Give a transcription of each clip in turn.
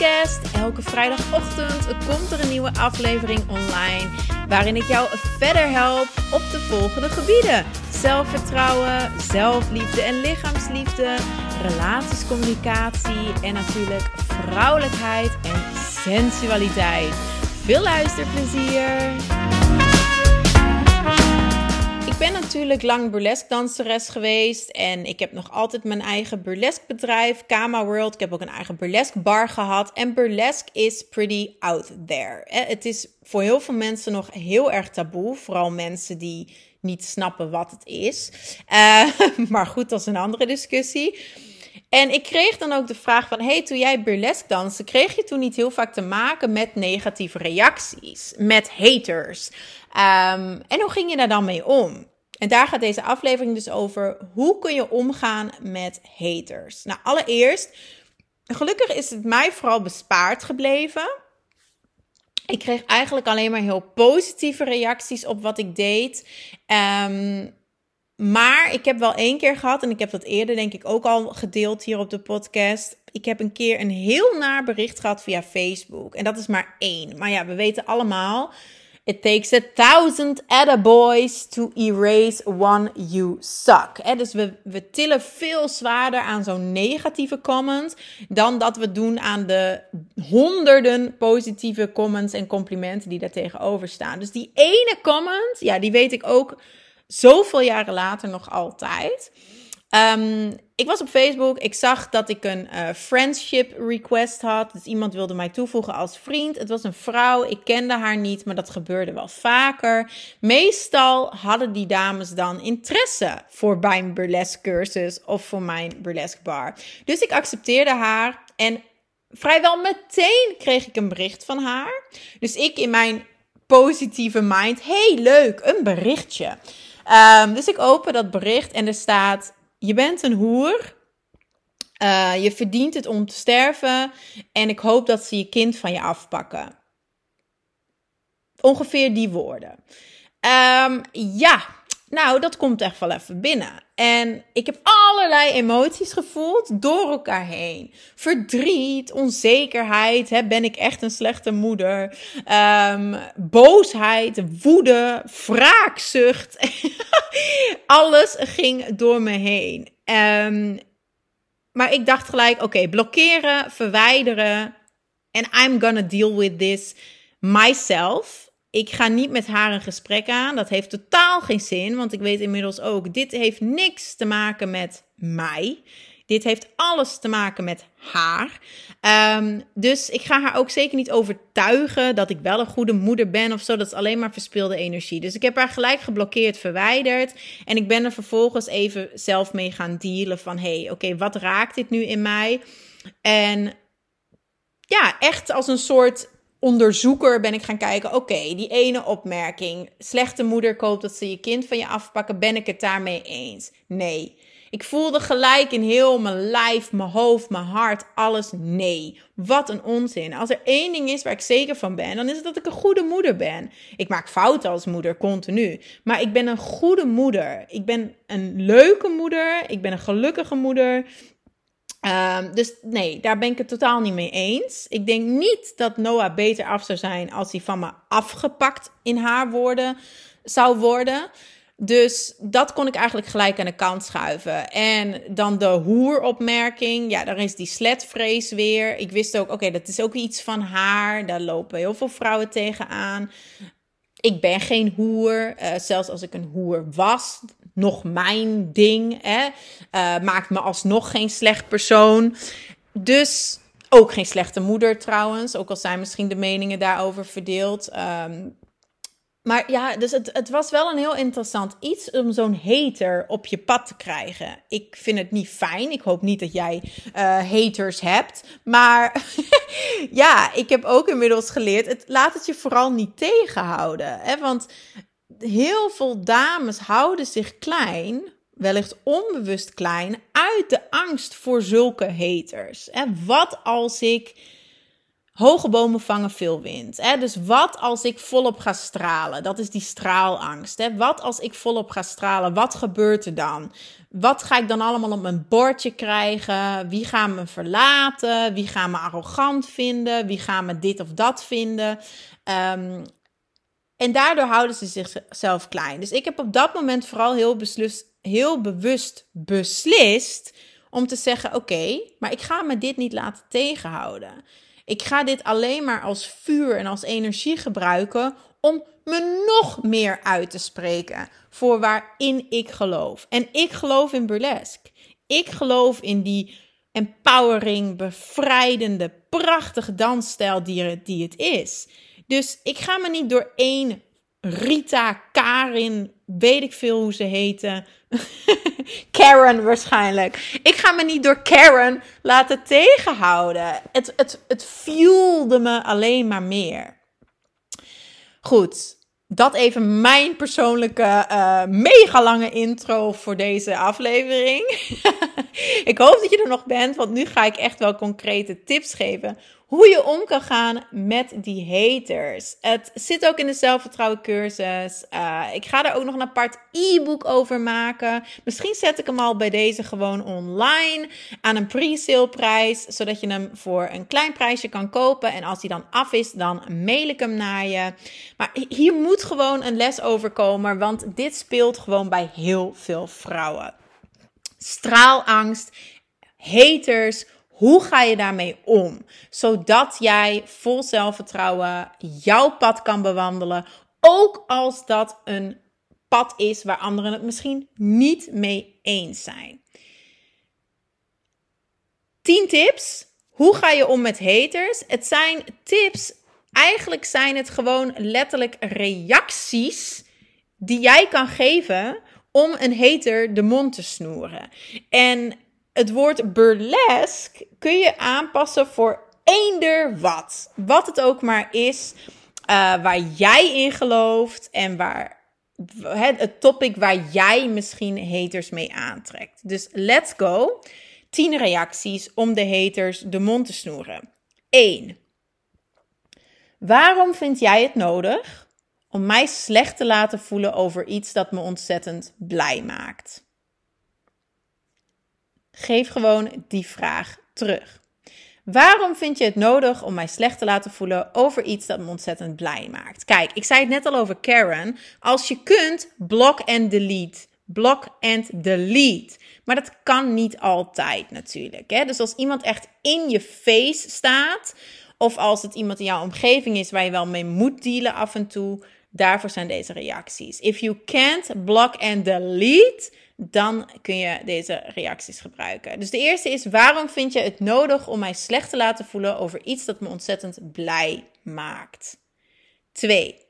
Elke vrijdagochtend komt er een nieuwe aflevering online. Waarin ik jou verder help op de volgende gebieden: zelfvertrouwen, zelfliefde en lichaamsliefde, relatiescommunicatie en natuurlijk vrouwelijkheid en sensualiteit. Veel luisterplezier! Ben natuurlijk lang burlesque danseres geweest. En ik heb nog altijd mijn eigen burlesque bedrijf, Kama World. Ik heb ook een eigen burlesque bar gehad. En burlesque is pretty out there. Het is voor heel veel mensen nog heel erg taboe. Vooral mensen die niet snappen wat het is. Uh, maar goed, dat is een andere discussie. En ik kreeg dan ook de vraag van, hey, toen jij burlesque danste, kreeg je toen niet heel vaak te maken met negatieve reacties, met haters? Um, en hoe ging je daar dan mee om? En daar gaat deze aflevering dus over. Hoe kun je omgaan met haters? Nou, allereerst, gelukkig is het mij vooral bespaard gebleven. Ik kreeg eigenlijk alleen maar heel positieve reacties op wat ik deed. Um, maar ik heb wel één keer gehad, en ik heb dat eerder denk ik ook al gedeeld hier op de podcast. Ik heb een keer een heel naar bericht gehad via Facebook. En dat is maar één. Maar ja, we weten allemaal It takes a thousand boys to erase one you suck. dus we, we tillen veel zwaarder aan zo'n negatieve comment dan dat we doen aan de honderden positieve comments en complimenten die daar tegenover staan. Dus die ene comment, ja, die weet ik ook zoveel jaren later nog altijd. Um, ik was op Facebook. Ik zag dat ik een uh, friendship request had. Dus iemand wilde mij toevoegen als vriend. Het was een vrouw. Ik kende haar niet, maar dat gebeurde wel vaker. Meestal hadden die dames dan interesse voor mijn burlesque cursus of voor mijn burlesque bar. Dus ik accepteerde haar en vrijwel meteen kreeg ik een bericht van haar. Dus ik in mijn positieve mind, hey leuk, een berichtje. Um, dus ik open dat bericht en er staat je bent een hoer. Uh, je verdient het om te sterven. En ik hoop dat ze je kind van je afpakken. Ongeveer die woorden. Um, ja, nou, dat komt echt wel even binnen. En ik heb allerlei emoties gevoeld door elkaar heen. Verdriet, onzekerheid. Hè, ben ik echt een slechte moeder? Um, boosheid, woede, wraakzucht. Alles ging door me heen. Um, maar ik dacht gelijk: oké, blokkeren, verwijderen. En I'm gonna deal with this myself ik ga niet met haar een gesprek aan. Dat heeft totaal geen zin, want ik weet inmiddels ook, dit heeft niks te maken met mij. Dit heeft alles te maken met haar. Um, dus ik ga haar ook zeker niet overtuigen dat ik wel een goede moeder ben of zo. Dat is alleen maar verspilde energie. Dus ik heb haar gelijk geblokkeerd, verwijderd. En ik ben er vervolgens even zelf mee gaan dealen van... hé, hey, oké, wat raakt dit nu in mij? En ja, echt als een soort onderzoeker ben ik gaan kijken. Oké, die ene opmerking. Slechte moeder koopt dat ze je kind van je afpakken. Ben ik het daarmee eens? Nee. Ik voelde gelijk in heel mijn lijf, mijn hoofd, mijn hart, alles nee. Wat een onzin. Als er één ding is waar ik zeker van ben, dan is het dat ik een goede moeder ben. Ik maak fouten als moeder, continu. Maar ik ben een goede moeder. Ik ben een leuke moeder. Ik ben een gelukkige moeder. Um, dus nee, daar ben ik het totaal niet mee eens. Ik denk niet dat Noah beter af zou zijn als hij van me afgepakt in haar woorden zou worden. Dus dat kon ik eigenlijk gelijk aan de kant schuiven. En dan de hoeropmerking. Ja, daar is die sletvrees weer. Ik wist ook, oké, dat is ook iets van haar. Daar lopen heel veel vrouwen tegenaan. Ik ben geen hoer. Uh, zelfs als ik een hoer was, nog mijn ding. Hè? Uh, maakt me alsnog geen slecht persoon. Dus ook geen slechte moeder trouwens. Ook al zijn misschien de meningen daarover verdeeld. Um, maar ja, dus het, het was wel een heel interessant iets om zo'n hater op je pad te krijgen. Ik vind het niet fijn. Ik hoop niet dat jij uh, haters hebt. Maar ja, ik heb ook inmiddels geleerd. Het, laat het je vooral niet tegenhouden. Hè? Want heel veel dames houden zich klein, wellicht onbewust klein, uit de angst voor zulke haters. En wat als ik Hoge bomen vangen veel wind. Hè? Dus wat als ik volop ga stralen? Dat is die straalangst. Hè? Wat als ik volop ga stralen? Wat gebeurt er dan? Wat ga ik dan allemaal op mijn bordje krijgen? Wie gaat me verlaten? Wie gaat me arrogant vinden? Wie gaat me dit of dat vinden? Um, en daardoor houden ze zichzelf klein. Dus ik heb op dat moment vooral heel, beslust, heel bewust beslist om te zeggen: Oké, maar ik ga me dit niet laten tegenhouden. Ik ga dit alleen maar als vuur en als energie gebruiken om me nog meer uit te spreken voor waarin ik geloof. En ik geloof in burlesque. Ik geloof in die empowering, bevrijdende, prachtige dansstijl die, die het is. Dus ik ga me niet door één Rita, Karin, weet ik veel hoe ze heten. Karen waarschijnlijk. Ik ga me niet door Karen laten tegenhouden. Het, het, het fuelde me alleen maar meer. Goed, dat even mijn persoonlijke uh, mega lange intro voor deze aflevering. ik hoop dat je er nog bent, want nu ga ik echt wel concrete tips geven hoe je om kan gaan met die haters. Het zit ook in de zelfvertrouwen cursus. Uh, ik ga er ook nog een apart e-book over maken. Misschien zet ik hem al bij deze gewoon online aan een pre-sale prijs, zodat je hem voor een klein prijsje kan kopen. En als hij dan af is, dan mail ik hem naar je. Maar hier moet gewoon een les over komen, want dit speelt gewoon bij heel veel vrouwen. Straalangst, haters hoe ga je daarmee om? Zodat jij vol zelfvertrouwen jouw pad kan bewandelen, ook als dat een pad is waar anderen het misschien niet mee eens zijn. 10 tips. Hoe ga je om met haters? Het zijn tips, eigenlijk zijn het gewoon letterlijk reacties die jij kan geven om een hater de mond te snoeren. En het woord burlesque kun je aanpassen voor eender wat. Wat het ook maar is, uh, waar jij in gelooft en waar het, het topic waar jij misschien haters mee aantrekt. Dus let's go. 10 reacties om de haters de mond te snoeren. 1. Waarom vind jij het nodig om mij slecht te laten voelen over iets dat me ontzettend blij maakt? Geef gewoon die vraag terug. Waarom vind je het nodig om mij slecht te laten voelen over iets dat me ontzettend blij maakt? Kijk, ik zei het net al over Karen. Als je kunt, block en delete. Block en delete. Maar dat kan niet altijd natuurlijk. Hè? Dus als iemand echt in je face staat, of als het iemand in jouw omgeving is waar je wel mee moet dealen af en toe, daarvoor zijn deze reacties. If you can't block and delete, dan kun je deze reacties gebruiken. Dus de eerste is: waarom vind je het nodig om mij slecht te laten voelen over iets dat me ontzettend blij maakt? 2.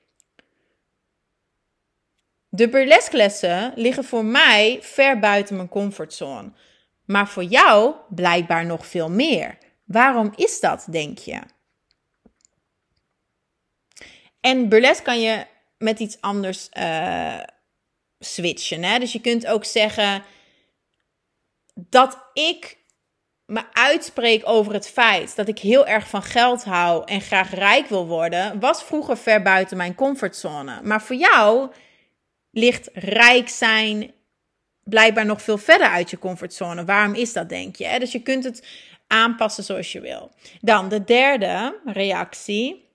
De burlesque liggen voor mij ver buiten mijn comfortzone. Maar voor jou blijkbaar nog veel meer. Waarom is dat, denk je? En burlesque kan je met iets anders uh, switchen. Hè? Dus je kunt ook zeggen dat ik me uitspreek over het feit dat ik heel erg van geld hou en graag rijk wil worden, was vroeger ver buiten mijn comfortzone. Maar voor jou ligt rijk zijn blijkbaar nog veel verder uit je comfortzone. Waarom is dat, denk je? Dus je kunt het aanpassen zoals je wil. Dan de derde reactie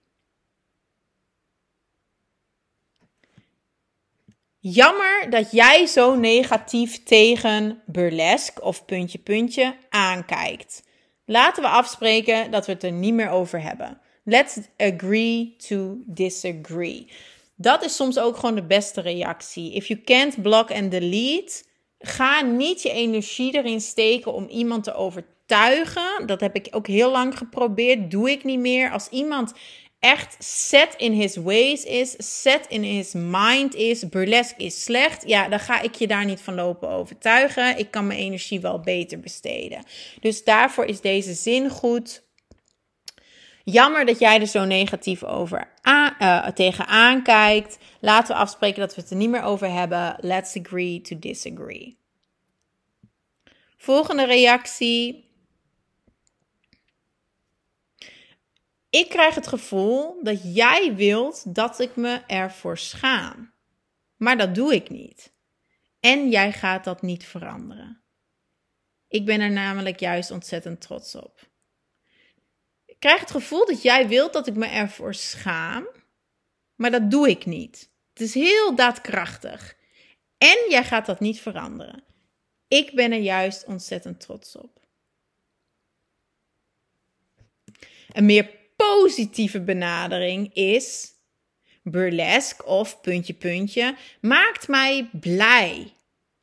Jammer dat jij zo negatief tegen burlesque of puntje puntje aankijkt. Laten we afspreken dat we het er niet meer over hebben. Let's agree to disagree. Dat is soms ook gewoon de beste reactie. If you can't block and delete, ga niet je energie erin steken om iemand te overtuigen. Dat heb ik ook heel lang geprobeerd. Doe ik niet meer. Als iemand echt set in his ways is, set in his mind is, burlesque is slecht, ja, dan ga ik je daar niet van lopen overtuigen. Ik kan mijn energie wel beter besteden. Dus daarvoor is deze zin goed. Jammer dat jij er zo negatief over aan, uh, tegenaan kijkt. Laten we afspreken dat we het er niet meer over hebben. Let's agree to disagree. Volgende reactie ik krijg het gevoel dat jij wilt dat ik me ervoor schaam. Maar dat doe ik niet. En jij gaat dat niet veranderen. Ik ben er namelijk juist ontzettend trots op. Ik krijg het gevoel dat jij wilt dat ik me ervoor schaam, maar dat doe ik niet. Het is heel daadkrachtig. En jij gaat dat niet veranderen. Ik ben er juist ontzettend trots op. Een meer positieve benadering is burlesque of puntje puntje maakt mij blij.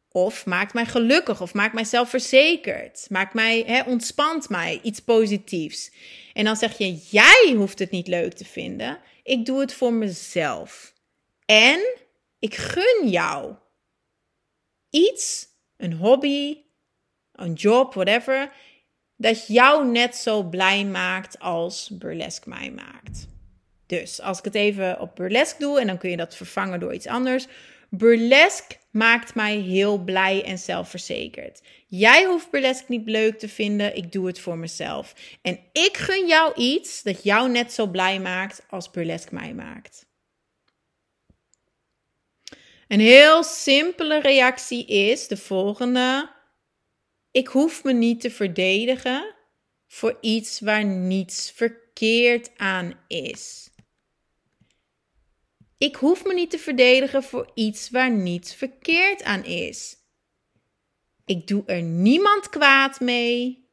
Of maakt mij gelukkig of maakt mij zelfverzekerd. Maakt mij, hè, ontspant mij, iets positiefs. En dan zeg je, jij hoeft het niet leuk te vinden. Ik doe het voor mezelf. En ik gun jou iets, een hobby, een job, whatever, dat jou net zo blij maakt als burlesque mij maakt. Dus als ik het even op burlesque doe en dan kun je dat vervangen door iets anders. Burlesque maakt mij heel blij en zelfverzekerd. Jij hoeft burlesque niet leuk te vinden, ik doe het voor mezelf. En ik gun jou iets dat jou net zo blij maakt als burlesque mij maakt. Een heel simpele reactie is de volgende. Ik hoef me niet te verdedigen voor iets waar niets verkeerd aan is. Ik hoef me niet te verdedigen voor iets waar niets verkeerd aan is. Ik doe er niemand kwaad mee.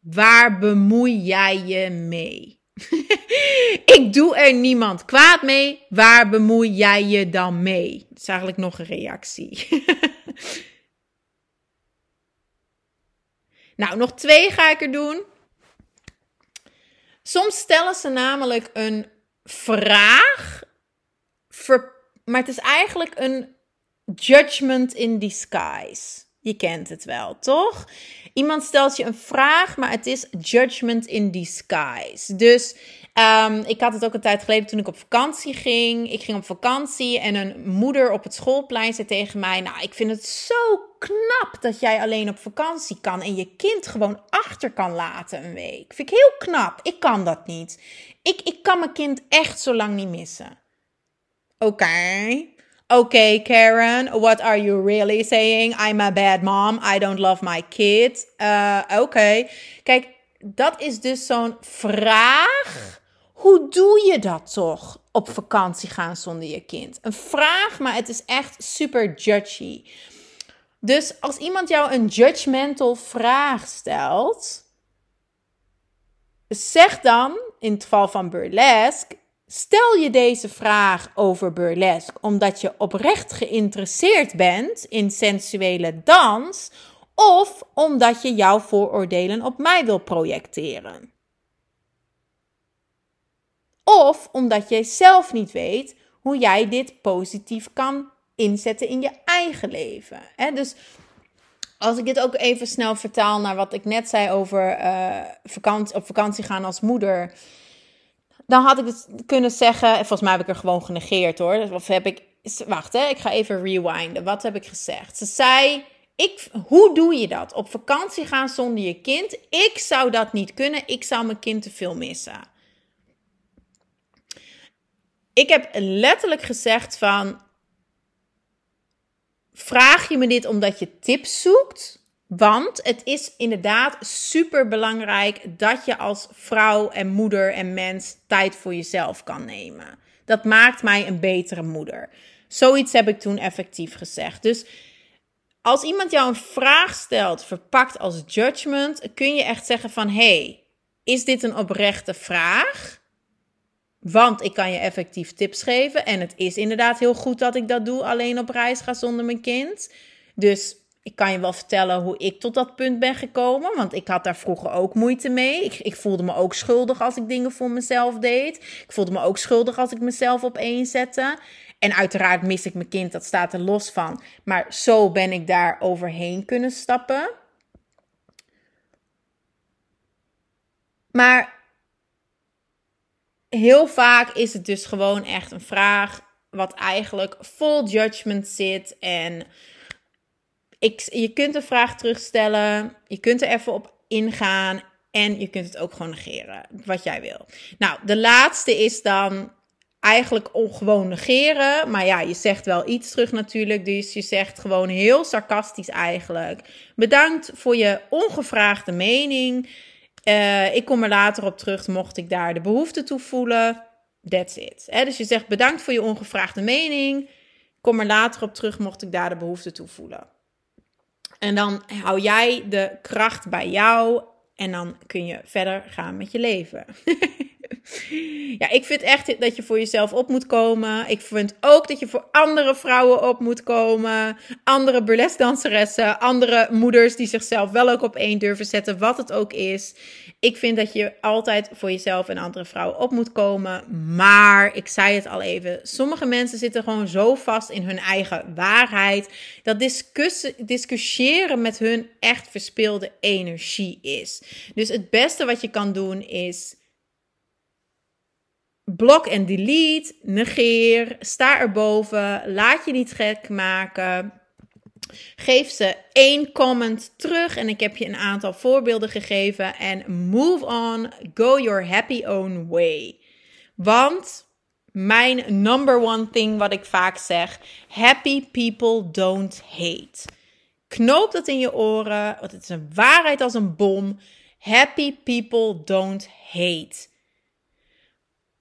Waar bemoei jij je mee? ik doe er niemand kwaad mee. Waar bemoei jij je dan mee? Dat is eigenlijk nog een reactie. nou, nog twee ga ik er doen. Soms stellen ze namelijk een vraag, maar het is eigenlijk een judgment in disguise. Je kent het wel, toch? Iemand stelt je een vraag, maar het is judgment in disguise. Dus um, ik had het ook een tijd geleden toen ik op vakantie ging. Ik ging op vakantie en een moeder op het schoolplein zei tegen mij: Nou, ik vind het zo knap dat jij alleen op vakantie kan en je kind gewoon achter kan laten een week. Vind ik heel knap. Ik kan dat niet. Ik, ik kan mijn kind echt zo lang niet missen. Oké. Karen, what are you really saying? I'm a bad mom. I don't love my kid. Uh, Oké. Kijk, dat is dus zo'n vraag. Hoe doe je dat toch? Op vakantie gaan zonder je kind. Een vraag, maar het is echt super judgy. Dus als iemand jou een judgmental vraag stelt, zeg dan, in het geval van burlesque, Stel je deze vraag over burlesque omdat je oprecht geïnteresseerd bent in sensuele dans of omdat je jouw vooroordelen op mij wil projecteren. Of omdat jij zelf niet weet hoe jij dit positief kan inzetten in je eigen leven. Dus als ik dit ook even snel vertaal naar wat ik net zei over uh, vakantie, op vakantie gaan als moeder dan had ik het kunnen zeggen. En volgens mij heb ik er gewoon genegeerd hoor. Of heb ik. Wacht, hè, ik ga even rewinden. Wat heb ik gezegd? Ze zei. Ik, hoe doe je dat? Op vakantie gaan zonder je kind? Ik zou dat niet kunnen. Ik zou mijn kind te veel missen. Ik heb letterlijk gezegd van. Vraag je me dit omdat je tips zoekt? Want het is inderdaad super belangrijk dat je als vrouw en moeder en mens tijd voor jezelf kan nemen. Dat maakt mij een betere moeder. Zoiets heb ik toen effectief gezegd. Dus als iemand jou een vraag stelt, verpakt als judgment, kun je echt zeggen van hey, is dit een oprechte vraag? Want ik kan je effectief tips geven. En het is inderdaad heel goed dat ik dat doe, alleen op reis ga zonder mijn kind. Dus ik kan je wel vertellen hoe ik tot dat punt ben gekomen. Want ik had daar vroeger ook moeite mee. Ik, ik, voelde me ook schuldig als ik dingen voor mezelf deed. Ik voelde me ook schuldig als ik mezelf op. En uiteraard mis ik mijn kind, dat staat er los van. Maar zo ben ik daar overheen kunnen stappen. Maar heel vaak is het dus gewoon echt een vraag wat eigenlijk vol judgment zit en je kunt een vraag terugstellen. Je kunt er even op ingaan. En je kunt het ook gewoon negeren, wat jij wil. Nou, de laatste is dan eigenlijk gewoon negeren. Maar ja, je zegt wel iets terug natuurlijk. Dus je zegt gewoon heel sarcastisch eigenlijk. Bedankt voor je ongevraagde mening. Uh, ik kom er later op terug, mocht ik daar de behoefte toe voelen. That's it. dus je zegt bedankt voor je ongevraagde mening. Kom er later op terug, mocht ik daar de behoefte toe voelen. En dan hou jij de kracht bij jou en dan kun je verder gaan met je leven. ja, ik vind echt dat je voor jezelf op moet komen. Ik vind ook dat je voor andere vrouwen op moet komen. Andere burlesdanseressen, andere moeders die zichzelf wel ook op één durven zetten, wat het ook is. Ik vind dat je altijd voor jezelf en andere vrouwen op moet komen. Maar, ik zei het al even, sommige mensen zitten gewoon zo vast in hun eigen waarheid. Dat discussiëren met hun echt verspilde energie is. Dus het beste wat je kan doen is blok en delete, negeer, sta erboven, laat je niet gek maken. Geef ze één comment terug en ik heb je een aantal voorbeelden gegeven. En move on, go your happy own way. Want mijn number one thing wat ik vaak zeg: happy people don't hate. Knoop dat in je oren, want het is een waarheid als een bom. Happy people don't hate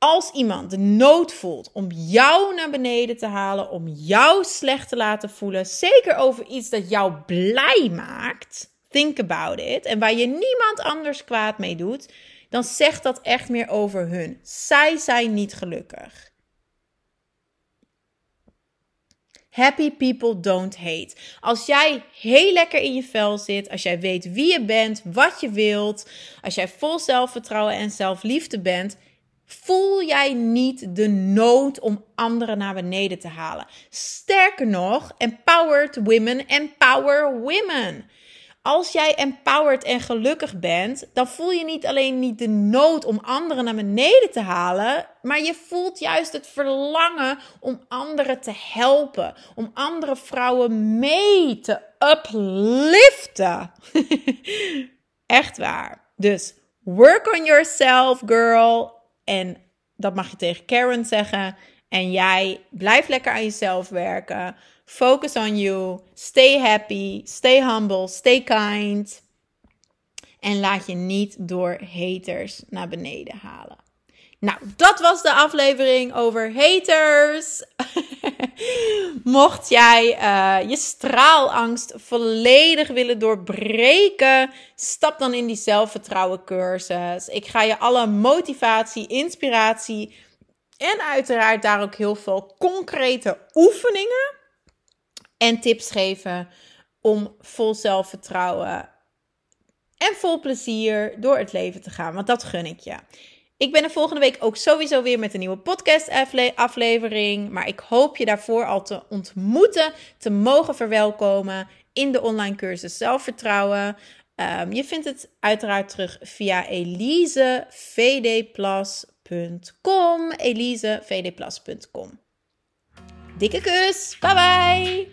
als iemand de nood voelt om jou naar beneden te halen, om jou slecht te laten voelen, zeker over iets dat jou blij maakt, think about it, en waar je niemand anders kwaad mee doet, dan zegt dat echt meer over hun. Zij zijn niet gelukkig. Happy people don't hate. Als jij heel lekker in je vel zit, als jij weet wie je bent, wat je wilt, als jij vol zelfvertrouwen en zelfliefde bent, voel jij niet de nood om anderen naar beneden te halen. Sterker nog, empowered women empower women. Als jij empowered en gelukkig bent, dan voel je niet alleen niet de nood om anderen naar beneden te halen, maar je voelt juist het verlangen om anderen te helpen, om andere vrouwen mee te upliften. Echt waar. Dus work on yourself, girl. En dat mag je tegen Karen zeggen. En jij blijf lekker aan jezelf werken. Focus on you. Stay happy. Stay humble. Stay kind. En laat je niet door haters naar beneden halen. Nou, dat was de aflevering over haters. Mocht jij uh, je straalangst volledig willen doorbreken, stap dan in die zelfvertrouwen cursus. Ik ga je alle motivatie, inspiratie en uiteraard daar ook heel veel concrete oefeningen en tips geven om vol zelfvertrouwen en vol plezier door het leven te gaan. Want dat gun ik je. Ik ben er volgende week ook sowieso weer met een nieuwe podcast aflevering. Maar ik hoop je daarvoor al te ontmoeten, te mogen verwelkomen in de online cursus Zelfvertrouwen. Um, je vindt het uiteraard terug via elisevdplas.com. elisevdplas.com. Dikke kus, bye bye!